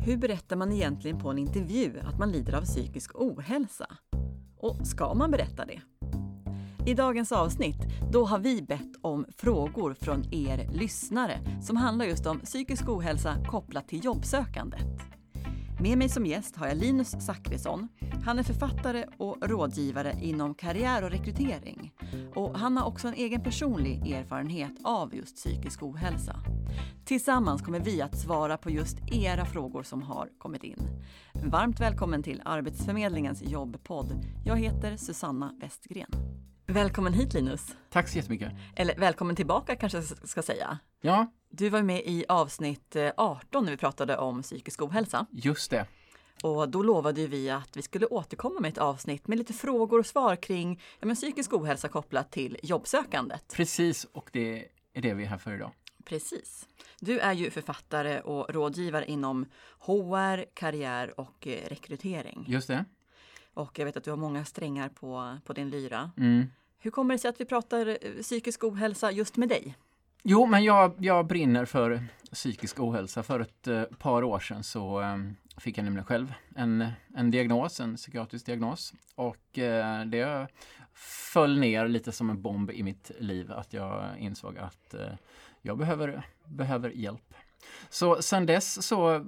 Hur berättar man egentligen på en intervju att man lider av psykisk ohälsa? Och ska man berätta det? I dagens avsnitt då har vi bett om frågor från er lyssnare som handlar just om psykisk ohälsa kopplat till jobbsökandet. Med mig som gäst har jag Linus Zackrisson. Han är författare och rådgivare inom karriär och rekrytering. Och han har också en egen personlig erfarenhet av just psykisk ohälsa. Tillsammans kommer vi att svara på just era frågor som har kommit in. Varmt välkommen till Arbetsförmedlingens jobbpodd. Jag heter Susanna Westgren. Välkommen hit Linus! Tack så jättemycket! Eller välkommen tillbaka kanske jag ska säga. Ja. Du var med i avsnitt 18 när vi pratade om psykisk ohälsa. Just det. Och då lovade vi att vi skulle återkomma med ett avsnitt med lite frågor och svar kring ja, men psykisk ohälsa kopplat till jobbsökandet. Precis, och det är det vi är här för idag. Precis. Du är ju författare och rådgivare inom HR, karriär och eh, rekrytering. Just det. Och jag vet att du har många strängar på, på din lyra. Mm. Hur kommer det sig att vi pratar eh, psykisk ohälsa just med dig? Jo, men jag, jag brinner för psykisk ohälsa. För ett eh, par år sedan så eh, fick jag nämligen själv en, en diagnos, en psykiatrisk diagnos. Och eh, det föll ner lite som en bomb i mitt liv att jag insåg att eh, jag behöver, behöver hjälp. Så sen dess så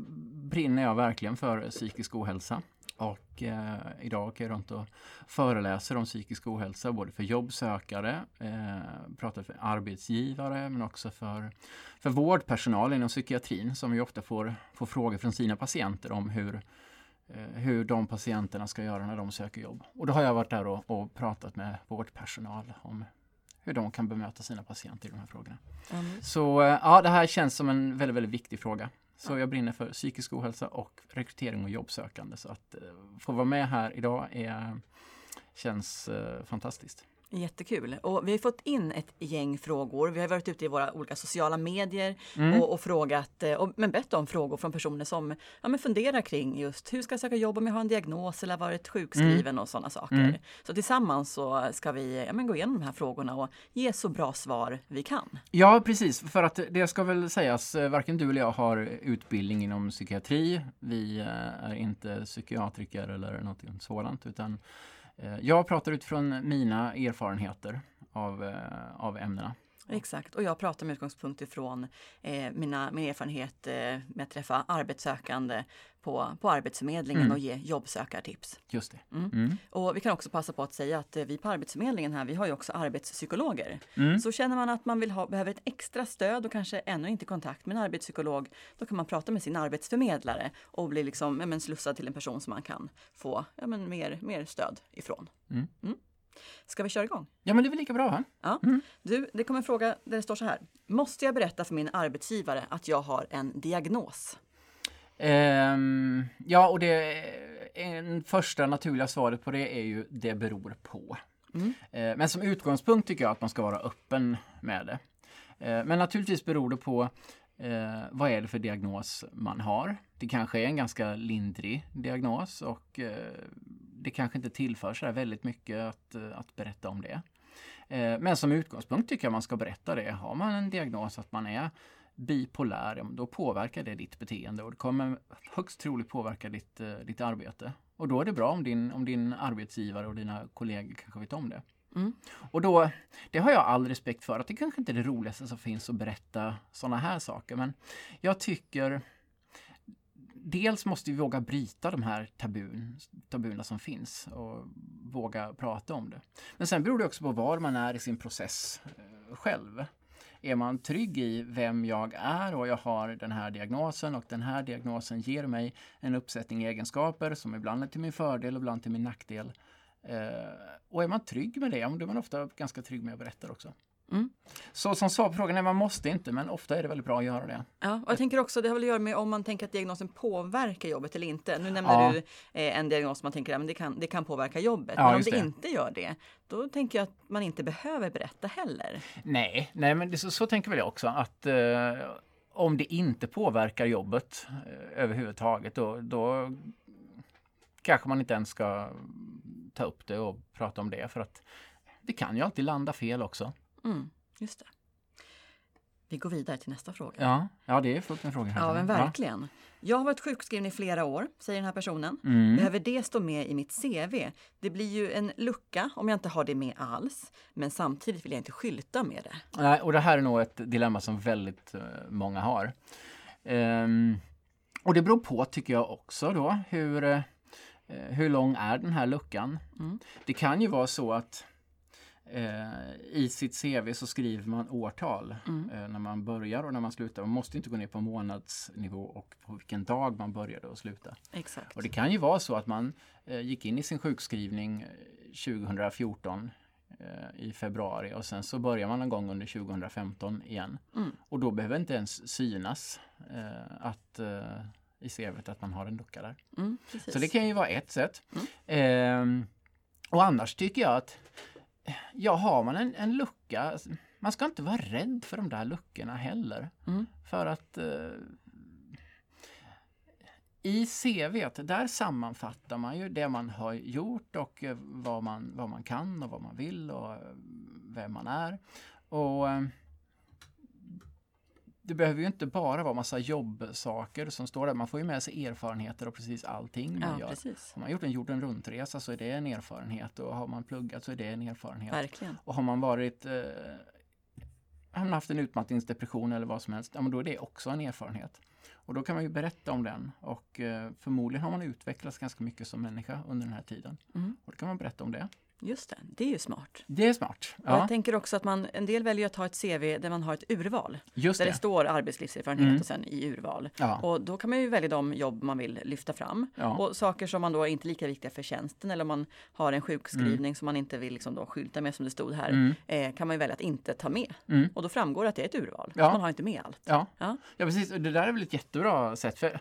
brinner jag verkligen för psykisk ohälsa. Och eh, idag åker jag runt och föreläser om psykisk ohälsa både för jobbsökare, eh, pratar för arbetsgivare men också för, för vårdpersonal inom psykiatrin som ju ofta får, får frågor från sina patienter om hur, eh, hur de patienterna ska göra när de söker jobb. Och då har jag varit där och, och pratat med vårdpersonal om hur de kan bemöta sina patienter i de här frågorna. Mm. Så eh, ja, det här känns som en väldigt, väldigt viktig fråga. Så jag brinner för psykisk ohälsa och rekrytering och jobbsökande. Så att eh, få vara med här idag är, känns eh, fantastiskt. Jättekul. Och vi har fått in ett gäng frågor. Vi har varit ute i våra olika sociala medier mm. och, och, frågat, eh, och, men bett om frågor från personer som ja, men funderar kring just hur ska jag söka jobb om jag har en diagnos eller varit sjukskriven mm. och sådana saker. Mm. Så tillsammans så ska vi ja, men gå igenom de här frågorna och ge så bra svar vi kan. Ja, precis. För att det ska väl sägas, eh, varken du eller jag har utbildning inom psykiatri. Vi eh, är inte psykiatriker eller något sådant, utan jag pratar utifrån mina erfarenheter av, eh, av ämnena. Exakt, och jag pratar med utgångspunkt ifrån eh, mina, min erfarenhet eh, med att träffa arbetssökande på, på Arbetsförmedlingen mm. och ge jobbsökartips. Just det. Mm. Mm. Och vi kan också passa på att säga att eh, vi på Arbetsförmedlingen här, vi har ju också arbetspsykologer. Mm. Så känner man att man vill ha, behöver ett extra stöd och kanske ännu inte kontakt med en arbetspsykolog, då kan man prata med sin arbetsförmedlare och bli liksom, ja, men slussad till en person som man kan få ja, men mer, mer stöd ifrån. Mm. Mm. Ska vi köra igång? Ja, men det är väl lika bra. Va? Ja. Mm. Du, det kommer en fråga där det står så här. Måste jag berätta för min arbetsgivare att jag har en diagnos? Um, ja, och det en första naturliga svaret på det är ju det beror på. Mm. Uh, men som utgångspunkt tycker jag att man ska vara öppen med det. Uh, men naturligtvis beror det på uh, vad är det för diagnos man har. Det kanske är en ganska lindrig diagnos och det kanske inte tillför så väldigt mycket att, att berätta om det. Men som utgångspunkt tycker jag man ska berätta det. Har man en diagnos att man är bipolär, då påverkar det ditt beteende och det kommer högst troligt påverka ditt, eh, ditt arbete. Och då är det bra om din, om din arbetsgivare och dina kollegor kanske vet om det. Mm. Och då, det har jag all respekt för, att det kanske inte är det roligaste som finns att berätta sådana här saker. Men jag tycker Dels måste vi våga bryta de här tabun, tabuna som finns och våga prata om det. Men sen beror det också på var man är i sin process eh, själv. Är man trygg i vem jag är och jag har den här diagnosen och den här diagnosen ger mig en uppsättning egenskaper som ibland är till min fördel och ibland till min nackdel. Eh, och är man trygg med det, då är man ofta ganska trygg med att berätta också. Mm. Så som svar på frågan, nej man måste inte men ofta är det väldigt bra att göra det. Ja, och jag tänker också det har väl att göra med om man tänker att diagnosen påverkar jobbet eller inte. Nu nämner ja. du eh, en diagnos som man tänker att det, kan, det kan påverka jobbet. Ja, men om det, det, inte gör det, då tänker jag att man inte behöver berätta heller. Nej, nej men det, så, så tänker väl jag också att eh, om det inte påverkar jobbet eh, överhuvudtaget då, då kanske man inte ens ska ta upp det och prata om det för att det kan ju alltid landa fel också. Mm, just det. Vi går vidare till nästa fråga. Ja, ja det är fullt med frågor. Här. Ja, men verkligen. Jag har varit sjukskriven i flera år, säger den här personen. Mm. Behöver det stå med i mitt CV? Det blir ju en lucka om jag inte har det med alls. Men samtidigt vill jag inte skylta med det. Nej, och det här är nog ett dilemma som väldigt eh, många har. Ehm, och det beror på, tycker jag också då, hur, eh, hur lång är den här luckan? Mm. Det kan ju vara så att eh, i sitt CV så skriver man årtal Mm. eh, när man börjar och när man slutar. Man måste inte gå ner på månadsnivå och på vilken dag man började och slutade. Exakt. Och det kan ju vara så att man eh, gick in i sin sjukskrivning eh, 2014 eh, i februari och sen så börjar man någon gång under 2015 igen. Mm. Och då behöver inte ens synas eh, att eh, i CVt att man har en lucka där. Mm. Så det kan ju vara ett sätt. Mm. Ehm, och annars tycker jag att ja, har man en, en lucka, man ska inte vara rädd för de där luckorna heller. Mm. För att eh, i CVt, där sammanfattar man ju det man har gjort och eh, vad man, vad man kan och vad man vill och eh, vem man är. Och eh, det behöver ju inte bara vara massa jobbsaker som står där. Man får ju med sig erfarenheter och precis allting man Ja, gör. precis. Har man gjort en jorden runtresa så är det en erfarenhet och har man pluggat så är det en erfarenhet. Verkligen. Och har man varit eh, har man haft en utmattningsdepression eller vad som helst, ja men då är det också en erfarenhet. Och då kan man ju berätta om den och eh, förmodligen har man utvecklats ganska mycket som människa under den här tiden. Mm. Och då kan man berätta om det. Just det, det är ju smart. Det är smart. Ja, Jag tänker också att man, en del väljer att ha ett CV där man har ett urval. just Där det det. står arbetslivserfarenhet Mm. och sen i urval. Ja, Och då kan man ju välja de jobb man vill lyfta fram. ja. Och saker som man då är inte lika viktiga för tjänsten eller om man har en sjukskrivning som man inte vill liksom då skylta med som det stod här. Mm. Eh, kan man ju välja att inte ta med. Mm. Och då framgår det att det är ett urval. Ja. Man har inte med allt. Ja. Ja. precis. Det där är väl ett jättebra sätt. För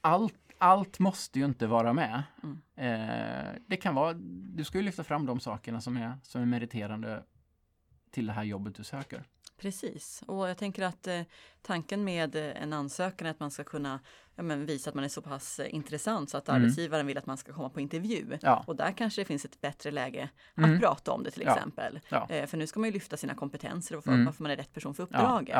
allt, allt måste ju inte vara med. Mm. Eh, det kan vara, du ska ju lyfta fram de sakerna som är, som är meriterande till det här jobbet du söker. Precis, och jag tänker att eh, tanken med eh, en ansökan är att man ska kunna ja, men visa att man är så pass eh, intressant så att Mm. arbetsgivaren vill att man ska komma på intervju. Ja, Och där kanske det finns ett bättre läge att Mm. prata om det till exempel. ja. Eh, för nu ska man ju lyfta sina kompetenser och för, Mm. varför man är rätt person för uppdraget.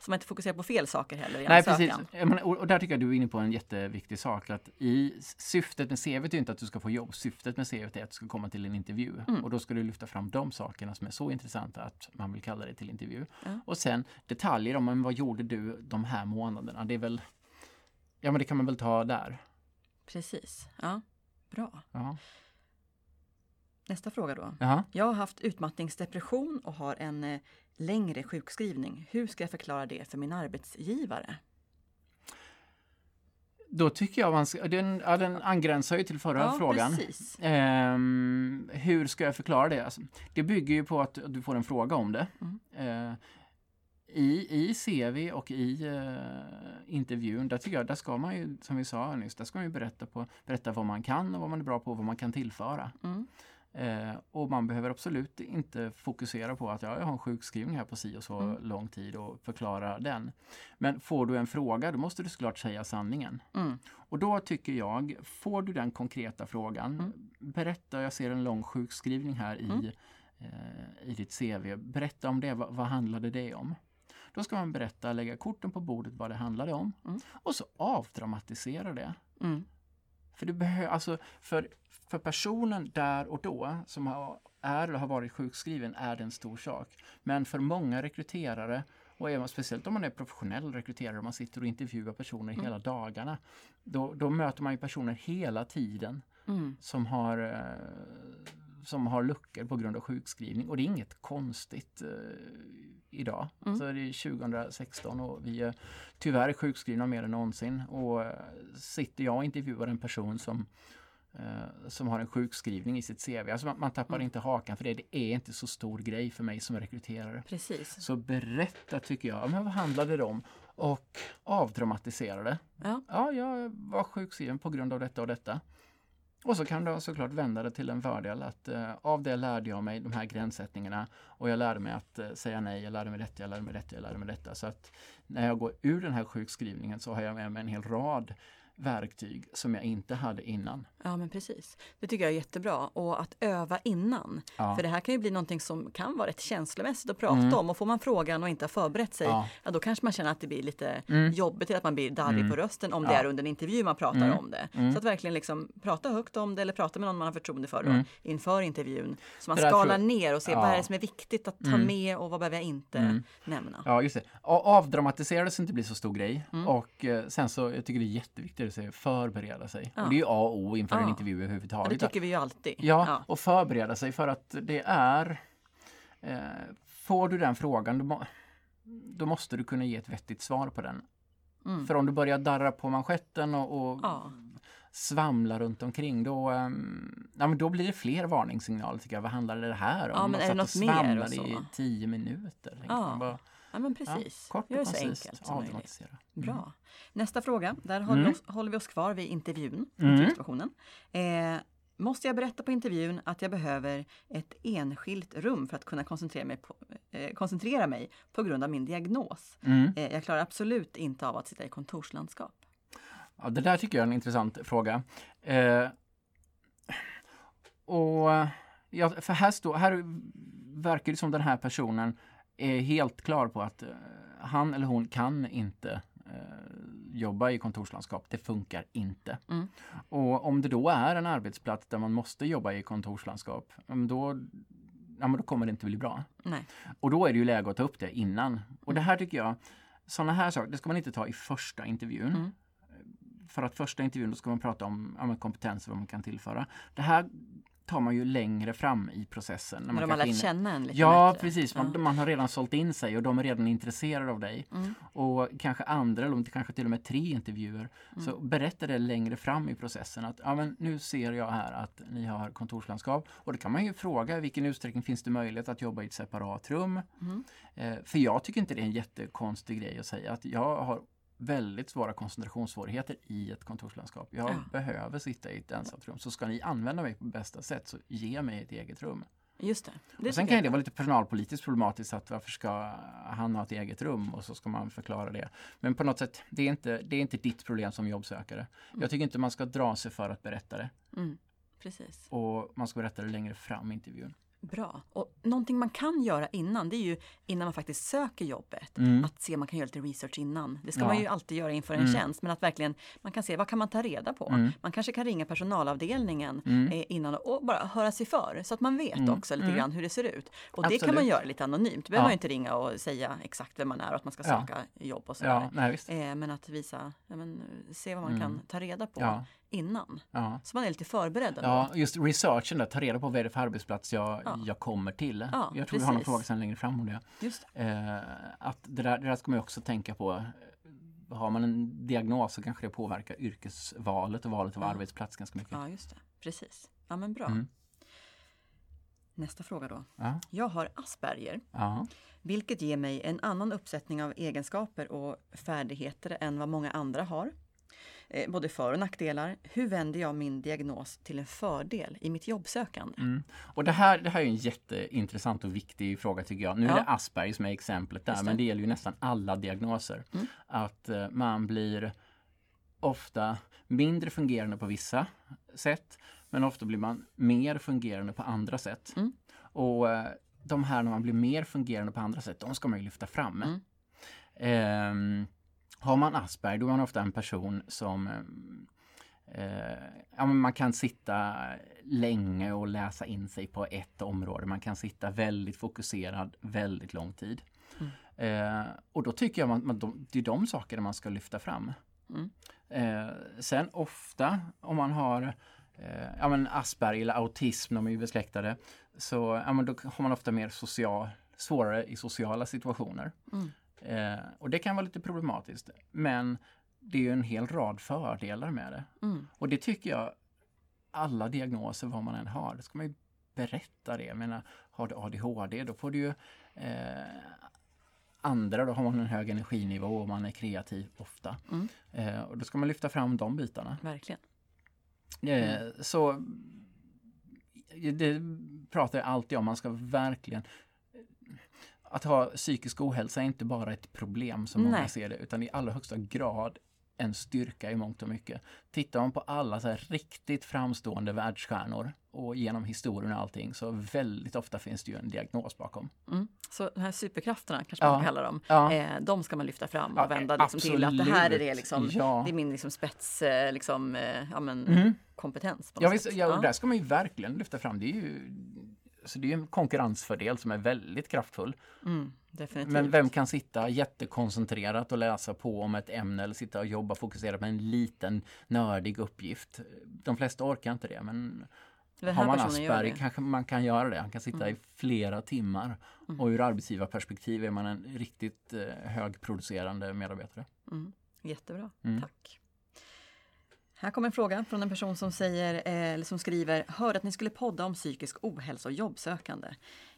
Så man inte fokuserar på fel saker heller i Nej, precis. ansökan. Menar, Och där tycker jag du är inne på en jätteviktig sak. Att i syftet med CV är inte att du ska få jobb. Syftet med CV är att du ska komma till en intervju. Mm. Och då ska du lyfta fram de sakerna som är så intressanta att man vill kalla dig till intervju. Och sen detaljer om vad gjorde du de här månaderna? Det är väl Ja men det kan man väl ta där. Precis, ja. Bra. Ja. Nästa fråga då. Jaha. Jag har haft utmattningsdepression och har en eh, längre sjukskrivning. Hur ska jag förklara det för min arbetsgivare? Då tycker jag man ska, den, ja, den angränsar ju till förra frågan. precis. Ehm, hur ska jag förklara det? Alltså, det bygger ju på att du får en fråga om det. Mm. Eh, i, I CV och i eh, intervjun, där tycker jag, där ska man ju, som vi sa nyss, där ska man ju berätta, på, berätta vad man kan och vad man är bra på och vad man kan tillföra. Mm. Eh, och man behöver absolut inte fokusera på att ja, jag har en sjukskrivning här på si och så Mm. lång tid och förklara den. Men får du en fråga, då måste du såklart säga sanningen. Mm. Och då tycker jag, får du den konkreta frågan, Mm. berätta, jag ser en lång sjukskrivning här i, Mm. eh, i ditt CV, berätta om det, vad, vad handlade det om? Då ska man berätta, lägga korten på bordet vad det handlade om Mm. och så avdramatisera det. Mm. För, det behö- alltså, för, för personen där och då som har, är eller har varit sjukskriven är det en stor sak. Men för många rekryterare och även speciellt om man är professionell rekryterare och man sitter och intervjuar personer Mm. hela dagarna. Då, då möter man ju personer hela tiden Mm. som har, eh, som har luckor på grund av sjukskrivning och det är inget konstigt eh, idag. Mm. Så det är 2016 och vi är tyvärr sjukskrivna mer än någonsin och eh, sitter jag och intervjuar en person som eh, som har en sjukskrivning i sitt CV. Alltså man, man tappar Mm. inte hakan för det. Det är inte så stor grej för mig som rekryterare. Precis. Så berätta tycker jag, men vad handlade det om? Och avdramatisera det. Ja. Ja, jag var sjukskriven på grund av detta och detta. Och så kan du såklart vända det till en fördel att eh, av det lärde jag mig de här gränssättningarna och jag lärde mig att eh, säga nej, jag lärde mig detta, jag lärde mig detta, jag lärde mig detta. Så att när jag går ur den här sjukskrivningen så har jag med mig en hel rad verktyg som jag inte hade innan. Ja men precis. Det tycker jag är jättebra. Och att öva innan. Ja. För det här kan ju bli någonting som kan vara rätt känslomässigt att prata Mm. om. Och får man frågan och inte har förberett sig, ja. Ja. då kanske man känner att det blir lite Mm. jobbigt, att man blir darrig Mm. på rösten om det är under en intervju man pratar Mm. om det. Mm. Så att verkligen liksom prata högt om det eller prata med någon man har förtroende för då, Mm. inför intervjun. Så man skalar tror- ner och ser vad är det som är viktigt att ta med och vad behöver jag inte nämna. Ja, just det. Avdramatisera det så det inte blir så stor grej. Och eh, sen så, jag tycker det är jätteviktigt säga förbereda sig. Ja. Och det är ju A och O inför en Ja. intervju Ja, det överhuvudtaget. tycker vi ju alltid. Ja, och förbereda sig för att det är... Eh, får du den frågan, då, må, då måste du kunna ge ett vettigt svar på den. Mm. För om du börjar darra på manschetten och, och Ja. svamla runt omkring då, ehm, ja, men då blir det fler varningssignaler tycker jag. Vad handlar det här om? Ja, men Man är det något mer och så? i tio minuter. Ja. Ja men precis. Ja, kort Gör och det så enkelt som möjligt. Avdramatisera. Bra. Nästa fråga, där håller, Mm. vi oss, håller vi oss kvar vid intervjun, Mm. intervjusituationen. Eh, måste jag berätta på intervjun att jag behöver ett enskilt rum för att kunna koncentrera mig på, eh, koncentrera mig på grund av min diagnos? Mm. Eh, jag klarar absolut inte av att sitta i kontorslandskap. Ja, det där tycker jag är en intressant fråga. Eh, och ja, för här, står, här verkar det som den här personen är helt klar på att eh, han eller hon kan inte eh, jobba i kontorslandskap. Det funkar inte. Mm. Och om det då är en arbetsplats där man måste jobba i kontorslandskap, då, ja, då kommer det inte bli bra. Nej. Och då är det ju läge att ta upp det innan. Och det här tycker jag, sådana här saker, det ska man inte ta i första intervjun. Mm. För att första intervjun då ska man prata om men kompetens och vad man kan tillföra. Det här tar man ju längre fram i processen. När de har lärt hinner- känna en lite Ja, bättre. precis. Man, Ja. man har redan sålt in sig och de är redan intresserade av dig. Mm. Och kanske andra, eller kanske till och med tre intervjuer, så Mm. berätta det längre fram i processen att ja, men nu ser jag här att ni har kontorslandskap. Och då kan man ju fråga i vilken utsträckning finns det möjlighet att jobba i ett separat rum? Mm. Eh, för jag tycker inte det är en jättekonstig grej att säga att jag har väldigt svåra koncentrationssvårigheter i ett kontorslandskap. Jag Ja. behöver sitta i ett ensamt rum. Så ska ni använda mig på bästa sätt så ge mig ett eget rum. Just det. det och sen kan det vara lite personalpolitiskt problematiskt att varför ska han ha ett eget rum och så ska man förklara det. Men på något sätt, det är inte, det är inte ditt problem som jobbsökare. Jag tycker inte man ska dra sig för att berätta det. Mm. Precis. och man ska berätta det längre fram i intervjun. Bra. Och någonting man kan göra innan, det är ju innan man faktiskt söker jobbet. Mm. Att se om man kan göra lite research innan. Det ska Ja. man ju alltid göra inför en Mm. tjänst. Men att verkligen, man kan se vad kan man ta reda på. Mm. Man kanske kan ringa personalavdelningen Mm. eh, innan och bara höra sig för. Så att man vet Mm. också lite Mm. gran hur det ser ut. Och det kan Absolut. man göra lite anonymt. Behöver Ja. man inte ringa och säga exakt vem man är och att man ska Ja. söka jobb och sådär. Ja. Eh, men att visa, ja, men, se vad man kan ta reda på Ja, innan. ja. Så man är lite förberedd ändå. Ja, just researchen där, ta reda på vad är det för arbetsplats jag, Ja. jag kommer till. Ja, jag tror vi har någon precis. fråga sen längre fram om det. Just. Eh, att det där, det där ska man också tänka på. Har man en diagnos så kanske det påverkar yrkesvalet och valet av arbetsplats ganska mycket. Ja, just det. Precis. Ja, men bra. Mm. Nästa fråga då. Ja, Jag har Asperger, ja. vilket ger mig en annan uppsättning av egenskaper och färdigheter än vad många andra har. Eh, både för och nackdelar. Hur vänder jag min diagnos till en fördel i mitt jobbsökande? Mm. Och det här, det här är en jätteintressant och viktig fråga tycker jag. Nu Ja. är det Asperger som är exemplet där, det. men det gäller ju nästan alla diagnoser. Mm. Att eh, man blir ofta mindre fungerande på vissa sätt, men ofta blir man mer fungerande på andra sätt. Mm. Och eh, de här när man blir mer fungerande på andra sätt, de ska man ju lyfta fram. Mm. Ehm, har man Asperger, då är man ofta en person som eh, ja, men man kan sitta länge och läsa in sig på ett område. Man kan sitta väldigt fokuserad väldigt lång tid. Eh, och då tycker jag man, man, de, det är de sakerna man ska lyfta fram. Mm. Eh, sen ofta om man har eh, ja, men Asperger eller autism, de är ju besläktade, så ja, men då har man ofta mer social, svårare i sociala situationer. Mm. Eh, och det kan vara lite problematiskt. Men det är ju en hel rad fördelar med det. Mm. Och det tycker jag alla diagnoser, vad man än har, det ska man ju berätta det. Jag menar, har du ADHD då får du ju eh, andra, då har man en hög energinivå och man är kreativ ofta. Mm. Eh, och då ska man lyfta fram de bitarna. Verkligen. Eh, så det pratar jag alltid om, man ska verkligen att ha psykisk ohälsa är inte bara ett problem som många Nej. ser det, utan i allra högsta grad en styrka i mångt och mycket. Tittar man på alla så riktigt framstående världsstjärnor och genom historien och allting så väldigt ofta finns det ju en diagnos bakom. Mm. Så de här superkrafterna kanske man ja. kallar dem, ja. eh, de ska man lyfta fram och ja, vända liksom till att det här är det liksom, ja. det är min liksom spets, eh, liksom, eh, ja, men, mm. kompetens. ja, visst, ja, och där ska man ju verkligen lyfta fram, det är ju så det är en konkurrensfördel som är väldigt kraftfull. Mm, Men vem kan sitta jättekoncentrerat och läsa på om ett ämne eller sitta och jobba fokuserat med en liten nördig uppgift? De flesta orkar inte det men har man Asperger kanske man kan göra det. Han kan sitta mm. i flera timmar. Mm. Och ur arbetsgivarperspektiv är man en riktigt eh, högproducerande medarbetare. Mm. Jättebra, mm. tack. Här kommer en fråga från en person som, säger, eh, eller som skriver Hör att ni skulle podda om psykisk ohälsa och jobbsökande.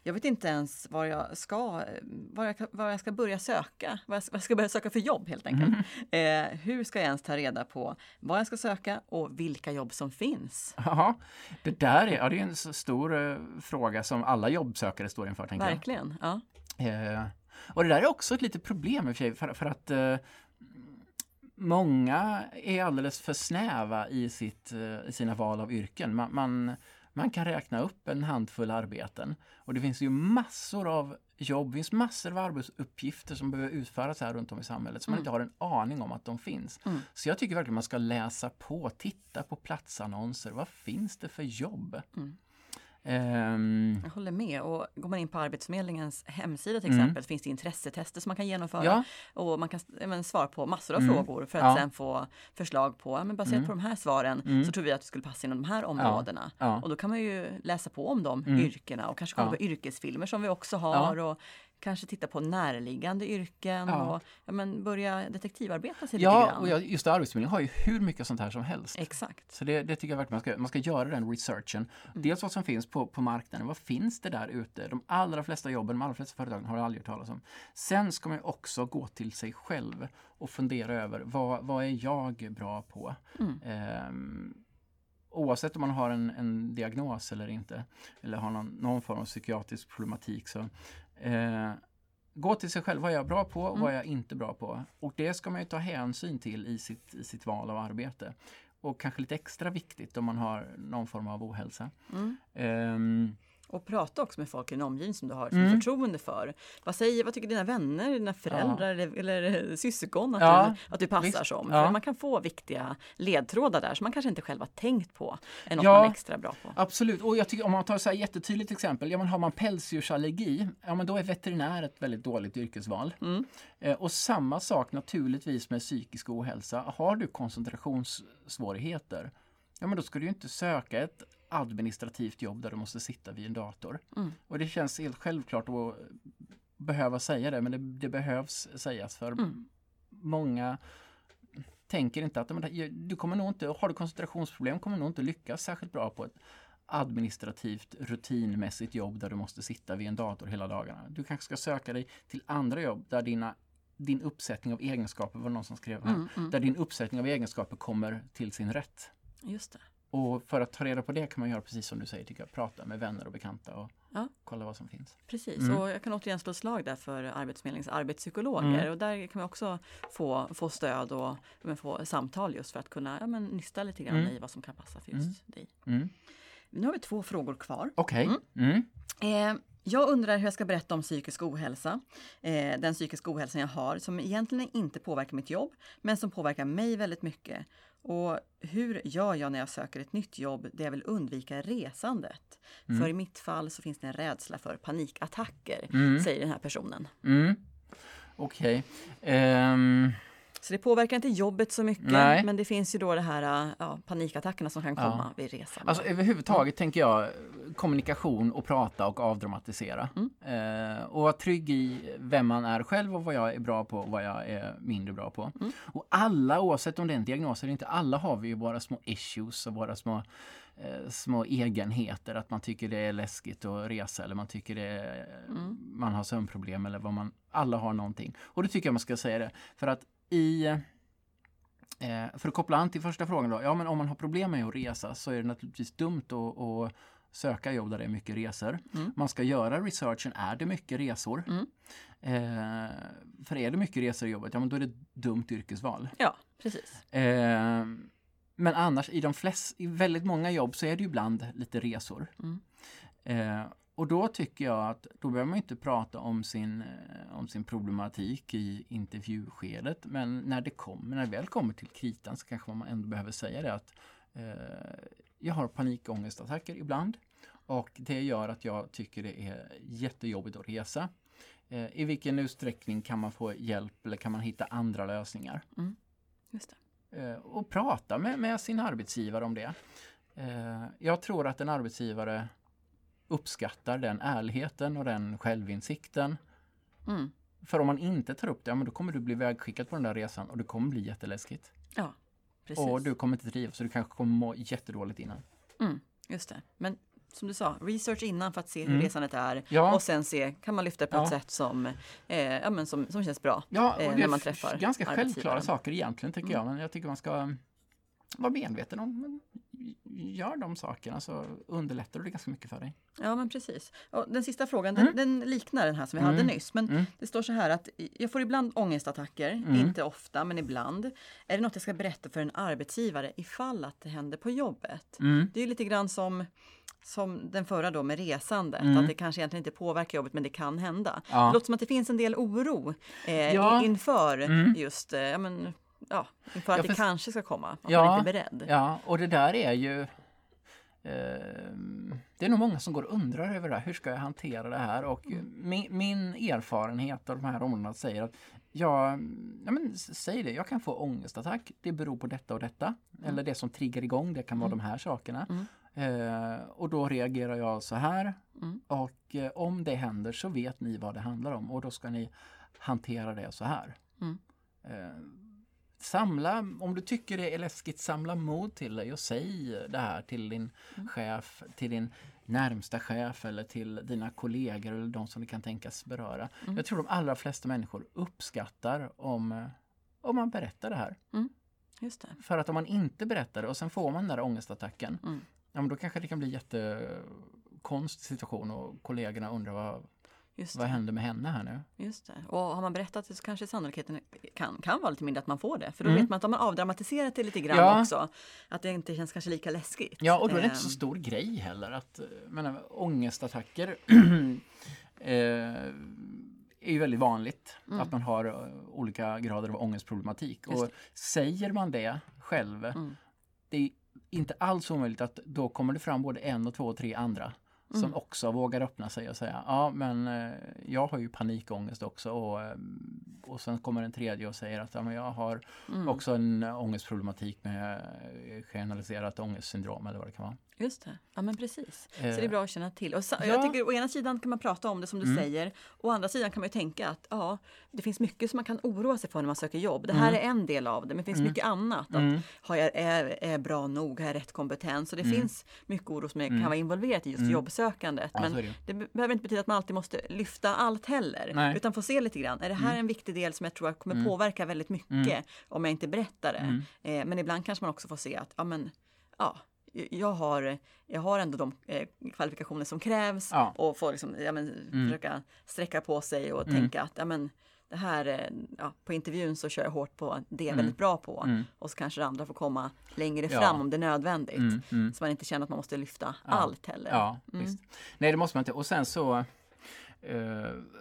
Jag vet inte ens var jag ska, var jag, var jag ska börja söka, var jag, ska börja söka för jobb helt enkelt. Mm. Eh, hur ska jag ens ta reda på vad jag ska söka och vilka jobb som finns? Ja, det där är, ja, det är en stor uh, fråga som alla jobbsökare står inför. Tänker Verkligen, jag. ja. Eh, och det där är också ett litet problem i och för sig, för, för att uh, många är alldeles för snäva i, sitt, eh, i sina val av yrken. Man, man, man, kan räkna upp en handfull arbeten och det finns ju massor av jobb, det finns massor av arbetsuppgifter som behöver utföras här runt om i samhället som mm. man inte har en aning om att de finns. Mm. Så jag tycker verkligen man ska läsa på, titta på platsannonser. Vad finns det för jobb? Mm. Um, jag håller med. Och går man in på Arbetsförmedlingens hemsida till mm. exempel finns det intressetester som man kan genomföra. Ja. Och man kan men, svara på massor av mm. frågor för att ja. sen få förslag på, men baserat mm. på de här svaren mm. så tror vi att det skulle passa inom de här områdena. Ja. Och då kan man ju läsa på om de mm. yrkena och kanske kolla på yrkesfilmer som vi också har. Och kanske titta på närliggande yrken ja. och ja, men börja detektivarbeta sig ja, lite grann. Ja, och just Arbetsförmedlingen har ju hur mycket sånt här som helst. Exakt. Så det, det tycker jag verkligen man ska, man ska göra den researchen. Mm. Dels vad som finns på, på marknaden, vad finns det där ute? De allra flesta jobben, de allra flesta företagen har jag aldrig hört talas om. Sen ska man också gå till sig själv och fundera över vad, vad är jag bra på? Mm. Um, oavsett om man har en, en, diagnos eller inte, eller har någon, någon form av psykiatrisk problematik, så Eh, gå till sig själv, vad är jag bra på och mm. vad är jag inte bra på? Och det ska man ju ta hänsyn till i sitt, i sitt val av arbete. Och kanske lite extra viktigt om man har någon form av ohälsa. Mm. Um, och prata också med folk i din omgivning som du har mm. förtroende för. Vad, säger, vad tycker dina vänner, dina föräldrar ja. eller, eller syskon att, ja. du, att du passar Visst. som? Ja. För man kan få viktiga ledtrådar där som man kanske inte själv har tänkt på. Är något ja, man är extra bra på. Absolut, och jag tycker om man tar så här jättetydligt exempel. Ja, men har man pälsdjursallergi, ja men då är veterinär ett väldigt dåligt yrkesval. Mm. Eh, och samma sak naturligtvis med psykisk ohälsa. Har du koncentrationssvårigheter, ja men då ska du inte söka ett administrativt jobb där du måste sitta vid en dator. Mm. Och det känns helt självklart att behöva säga det, men det, det behövs sägas för mm. många tänker inte att du kommer nog inte, har du koncentrationsproblem kommer nog inte lyckas särskilt bra på ett administrativt rutinmässigt jobb där du måste sitta vid en dator hela dagarna. Du kanske ska söka dig till andra jobb där dina din uppsättning av egenskaper, var någon som skrev här, mm, mm. där din uppsättning av egenskaper kommer till sin rätt. Just det. Och för att ta reda på det kan man göra precis som du säger, tycker jag, prata med vänner och bekanta och ja. kolla vad som finns. Precis, mm. och jag kan återigen slå slag där för Arbetsförmedlingens arbetspsykologer mm. och där kan man också få, få stöd och men, få samtal just för att kunna ja, men, nysta lite grann mm. i vad som kan passa för just mm. dig. Mm. Nu har vi två frågor kvar. Okej. Okay. Eh, jag undrar hur jag ska berätta om psykisk ohälsa. Eh, den psykiska ohälsan jag har som egentligen inte påverkar mitt jobb men som påverkar mig väldigt mycket. Och hur gör jag när jag söker ett nytt jobb där jag vill undvika resandet? Mm. För i mitt fall så finns det en rädsla för panikattacker, mm. säger den här personen. Mm. Okej. Okay. Um... Så det påverkar inte jobbet så mycket, Nej. men det finns ju då det här ja, panikattackerna som kan komma ja. vid resan. Alltså överhuvudtaget tänker jag kommunikation och prata och avdramatisera. Mm. Eh, och vara trygg i vem man är själv och vad jag är bra på och vad jag är mindre bra på. Mm. Och alla, oavsett om det är en diagnos eller inte, alla har vi ju våra små issues och våra små eh, små egenheter, att man tycker det är läskigt att resa eller man tycker det är, mm. man har sömnproblem eller vad man, alla har någonting. Och då tycker jag man ska säga det. För att i eh, för att koppla an till första frågan då, ja men om man har problem med att resa så är det naturligtvis dumt att, att söka jobb där det är mycket resor. Mm. Man ska göra researchen, är det mycket resor? Mm. Eh, för är det mycket resor i jobbet, ja men då är det dumt yrkesval. Ja, precis. Eh, men annars i de flest, i väldigt många jobb så är det ju ibland lite resor. Mm. Eh, och då tycker jag att då behöver man inte prata om sin, eh, om sin problematik i intervjuskedet. Men när det kommer, när det väl kommer till kritan så kanske man ändå behöver säga det att eh, jag har panikångestattacker ibland. Och det gör att jag tycker det är jättejobbigt att resa. Eh, I vilken utsträckning kan man få hjälp eller kan man hitta andra lösningar? Just det. Eh, och prata med, med sin arbetsgivare om det. Eh, jag tror att en arbetsgivare uppskattar den ärligheten och den självinsikten. Mm. För om man inte tar upp det, ja, men då kommer du bli vägskickad på den där resan och det kommer bli jätteläskigt. Ja, precis. Och du kommer inte trivas så du kanske kommer må jättedåligt innan. Mm, just det. Men som du sa, research innan för att se hur Mm. resandet är Ja. och sen se, kan man lyfta på Ja. ett sätt som, eh, ja, men som, som känns bra. Ja, eh, när är man träffar ganska självklara saker egentligen tycker jag. Men jag tycker man ska vara medveten om Gör de sakerna så underlättar det ganska mycket för dig. Ja men precis. Och den sista frågan Mm. den, den liknar den här som vi Mm. hade nyss. Men Mm. det står så här att jag får ibland ångestattacker, Mm. inte ofta men ibland. Är det något jag ska berätta för en arbetsgivare ifall att det händer på jobbet? Mm. Det är lite grann som, som den förra då med resandet, Mm. att det kanske egentligen inte påverkar jobbet men det kan hända. Ja. Det låter som att det finns en del oro eh, Ja. inför Mm. just eh, ja, men, ja, inför att det kanske ska komma. Att Ja. man inte är beredd. Ja, och det där är ju eh, det är nog många som går och undrar över det här. Hur ska jag hantera det här? Och min, min erfarenhet av de här områdena säger att ja, ja men säg det, jag kan få ångestattack. Det beror på detta och detta. Eller det som triggar igång, det kan vara de här sakerna. Mm. Eh, och då reagerar jag så här. Mm. Och eh, om det händer så vet ni vad det handlar om och då ska ni hantera det så här. Mm. Eh, samla, om du tycker det är läskigt, samla mod till dig och säg det här till din Mm. chef, till din närmsta chef eller till dina kollegor eller de som det kan tänkas beröra. Mm. Jag tror de allra flesta människor uppskattar om, eh, om man berättar det här. Just det. För att om man inte berättar det och sen får man den där ångestattacken, Mm. ja, men då kanske det kan bli jättekonstig situation och kollegorna undrar vad, Just vad det. händer med henne här nu? Just det. Och har man berättat det så kanske sannolikheten kan, kan vara lite mindre att man får det. För då Mm. vet man att de har avdramatiserat det lite grann Ja. också. Att det inte känns kanske lika läskigt. Ja, och då är det inte så Ehm, stor grej heller. Att, eh, menar, ångestattacker eh, är ju väldigt vanligt. Mm. Att man har eh, olika grader av ångestproblematik. Och säger man det själv, Mm. det är inte alls omöjligt att då kommer det fram både en och två och tre andra som Mm. också vågar öppna sig och säga ja men eh, jag har ju panikångest också och, eh, och sen kommer en tredje och säger att ja, men jag har Mm. också en ångestproblematik med eh, generaliserat ångestsyndrom eller vad det kan vara. Just det, ja men precis. Så Eh, det är bra att känna till. Och ja. Jag tycker å ena sidan kan man prata om det som du Mm. säger. Å andra sidan kan man ju tänka att ja, det finns mycket som man kan oroa sig för när man söker jobb. Det här Mm. är en del av det, men det finns Mm. mycket annat. Att, Mm. har jag, är, är jag bra nog? Har jag rätt kompetens? Och det Mm. finns mycket oro som är, Mm. kan vara involverat i just jobbsökandet. Ja, men det det be- behöver inte betyda att man alltid måste lyfta allt heller. Nej. Utan få se lite grann. Är det här en viktig del som jag tror kommer Mm. påverka väldigt mycket om jag inte berättar det? Eh, men ibland kanske man också får se att ja, men, ja, jag, har, jag har ändå de eh, kvalifikationer som krävs Ja. och får liksom, ja, men, Mm. försöka sträcka på sig och Mm. tänka att ja, men, det här, eh, ja, på intervjun så kör jag hårt på det jag är Mm. väldigt bra på. Mm. Och så kanske det andra får komma längre fram om det är nödvändigt. Mm. Mm. Så man inte känner att man måste lyfta allt heller. Mm. Nej, det måste man inte. Och sen så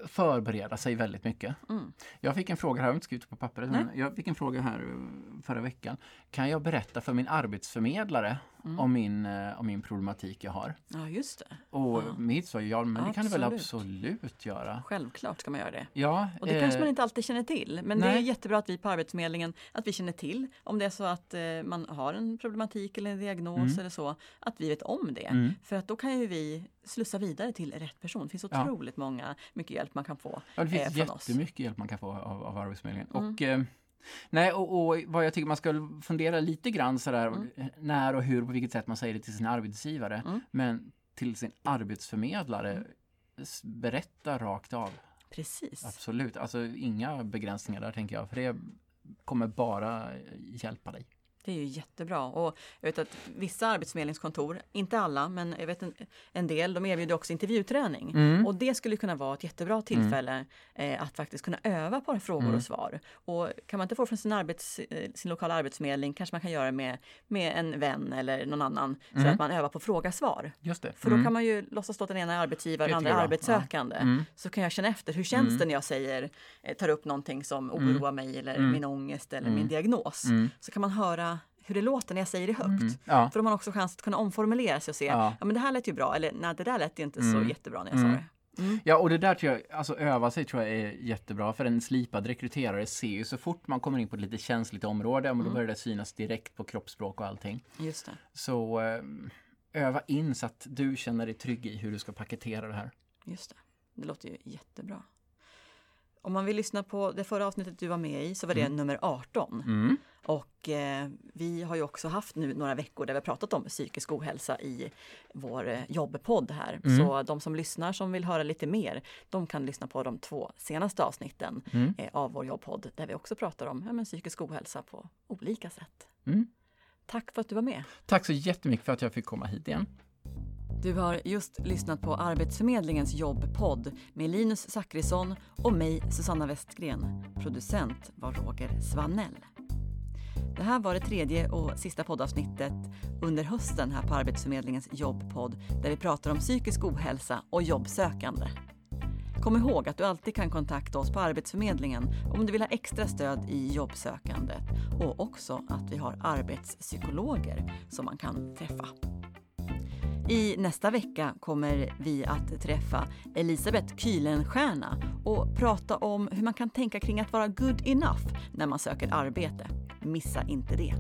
förbereda sig väldigt mycket. Mm. Jag fick en fråga, här, jag har inte skrivit på pappret, men Nej. jag fick en fråga här eh, förra veckan. Kan jag berätta för min arbetsförmedlare Mm. om, min, eh, om min problematik jag har? Ja, just det. Och Ja. mitt svar är ja, men det kan du väl Absolut. göra. Självklart ska man göra det. Ja, Och det eh, kanske man inte alltid känner till. Men det är nej. jättebra att vi på Arbetsförmedlingen att vi känner till om det är så att eh, man har en problematik eller en diagnos Mm. eller så. Att vi vet om det. Mm. För att då kan ju vi slussa vidare till rätt person. Det finns Ja. otroligt många, mycket hjälp man kan få. Ja, det eh, finns från oss. jättemycket hjälp man kan få av, av Arbetsförmedlingen. Mm. Och, eh, nej, och, och vad jag tycker man ska fundera lite grann sådär Mm. eh, när och hur på vilket sätt man säger det till sin arbetsgivare. Mm. Men till sin arbetsförmedlare, s- berätta rakt av. Precis. Absolut, alltså inga begränsningar där tänker jag. För det kommer bara hjälpa dig. Det är ju jättebra. Och jag vet att vissa arbetsförmedlingskontor, inte alla, men jag vet en, en del, de erbjuder också intervjuträning. Mm. Och det skulle kunna vara ett jättebra tillfälle eh, att faktiskt kunna öva på frågor Mm. och svar. Och kan man inte få från sin, arbets, eh, sin lokala arbetsförmedling kanske man kan göra med, med en vän eller någon annan. Så Mm. att man övar på fråga-svar. Just det. För då Mm. kan man ju låtsas att den ena är arbetsgivare och den andra är arbetssökande. Mm. Så kan jag känna efter, hur känns Mm. det när jag säger, eh, tar upp någonting som Mm. oroar mig eller Mm. min ångest eller Mm. min diagnos. Mm. Så kan man höra hur det låter när jag säger det högt. Mm. Ja. För då har man också chans att kunna omformulera sig och se, ja, Ja. men det här lät ju bra, eller nej det där lät inte Mm. så jättebra när jag sa Mm. det. Mm. Ja, och det där tror jag, alltså öva sig tror jag är jättebra för en slipad rekryterare ser ju så fort man kommer in på ett lite känsligt område, men då Mm. börjar det synas direkt på kroppsspråk och allting. Just det. Så eh, öva in så att du känner dig trygg i hur du ska paketera det här. Just det. Det låter ju jättebra. Om man vill lyssna på det förra avsnittet du var med i så var det Mm. nummer 18. Mm. Och eh, vi har ju också haft nu några veckor där vi har pratat om psykisk ohälsa i vår eh, jobbpodd här. Mm. Så de som lyssnar som vill höra lite mer, de kan lyssna på de två senaste avsnitten Mm. eh, av vår jobbpodd där vi också pratar om ja, men psykisk ohälsa på olika sätt. Mm. Tack för att du var med. Tack så jättemycket för att jag fick komma hit igen. Du har just lyssnat på Arbetsförmedlingens jobbpodd med Linus Zachrisson och mig, Susanna Westgren. Producent var Roger Svanell. Det här var det tredje och sista poddavsnittet under hösten här på Arbetsförmedlingens jobbpodd där vi pratar om psykisk ohälsa och jobbsökande. Kom ihåg att du alltid kan kontakta oss på Arbetsförmedlingen om du vill ha extra stöd i jobbsökandet och också att vi har arbetspsykologer som man kan träffa. I nästa vecka kommer vi att träffa Elisabeth Kylenstierna och prata om hur man kan tänka kring att vara good enough när man söker arbete. Missa inte det.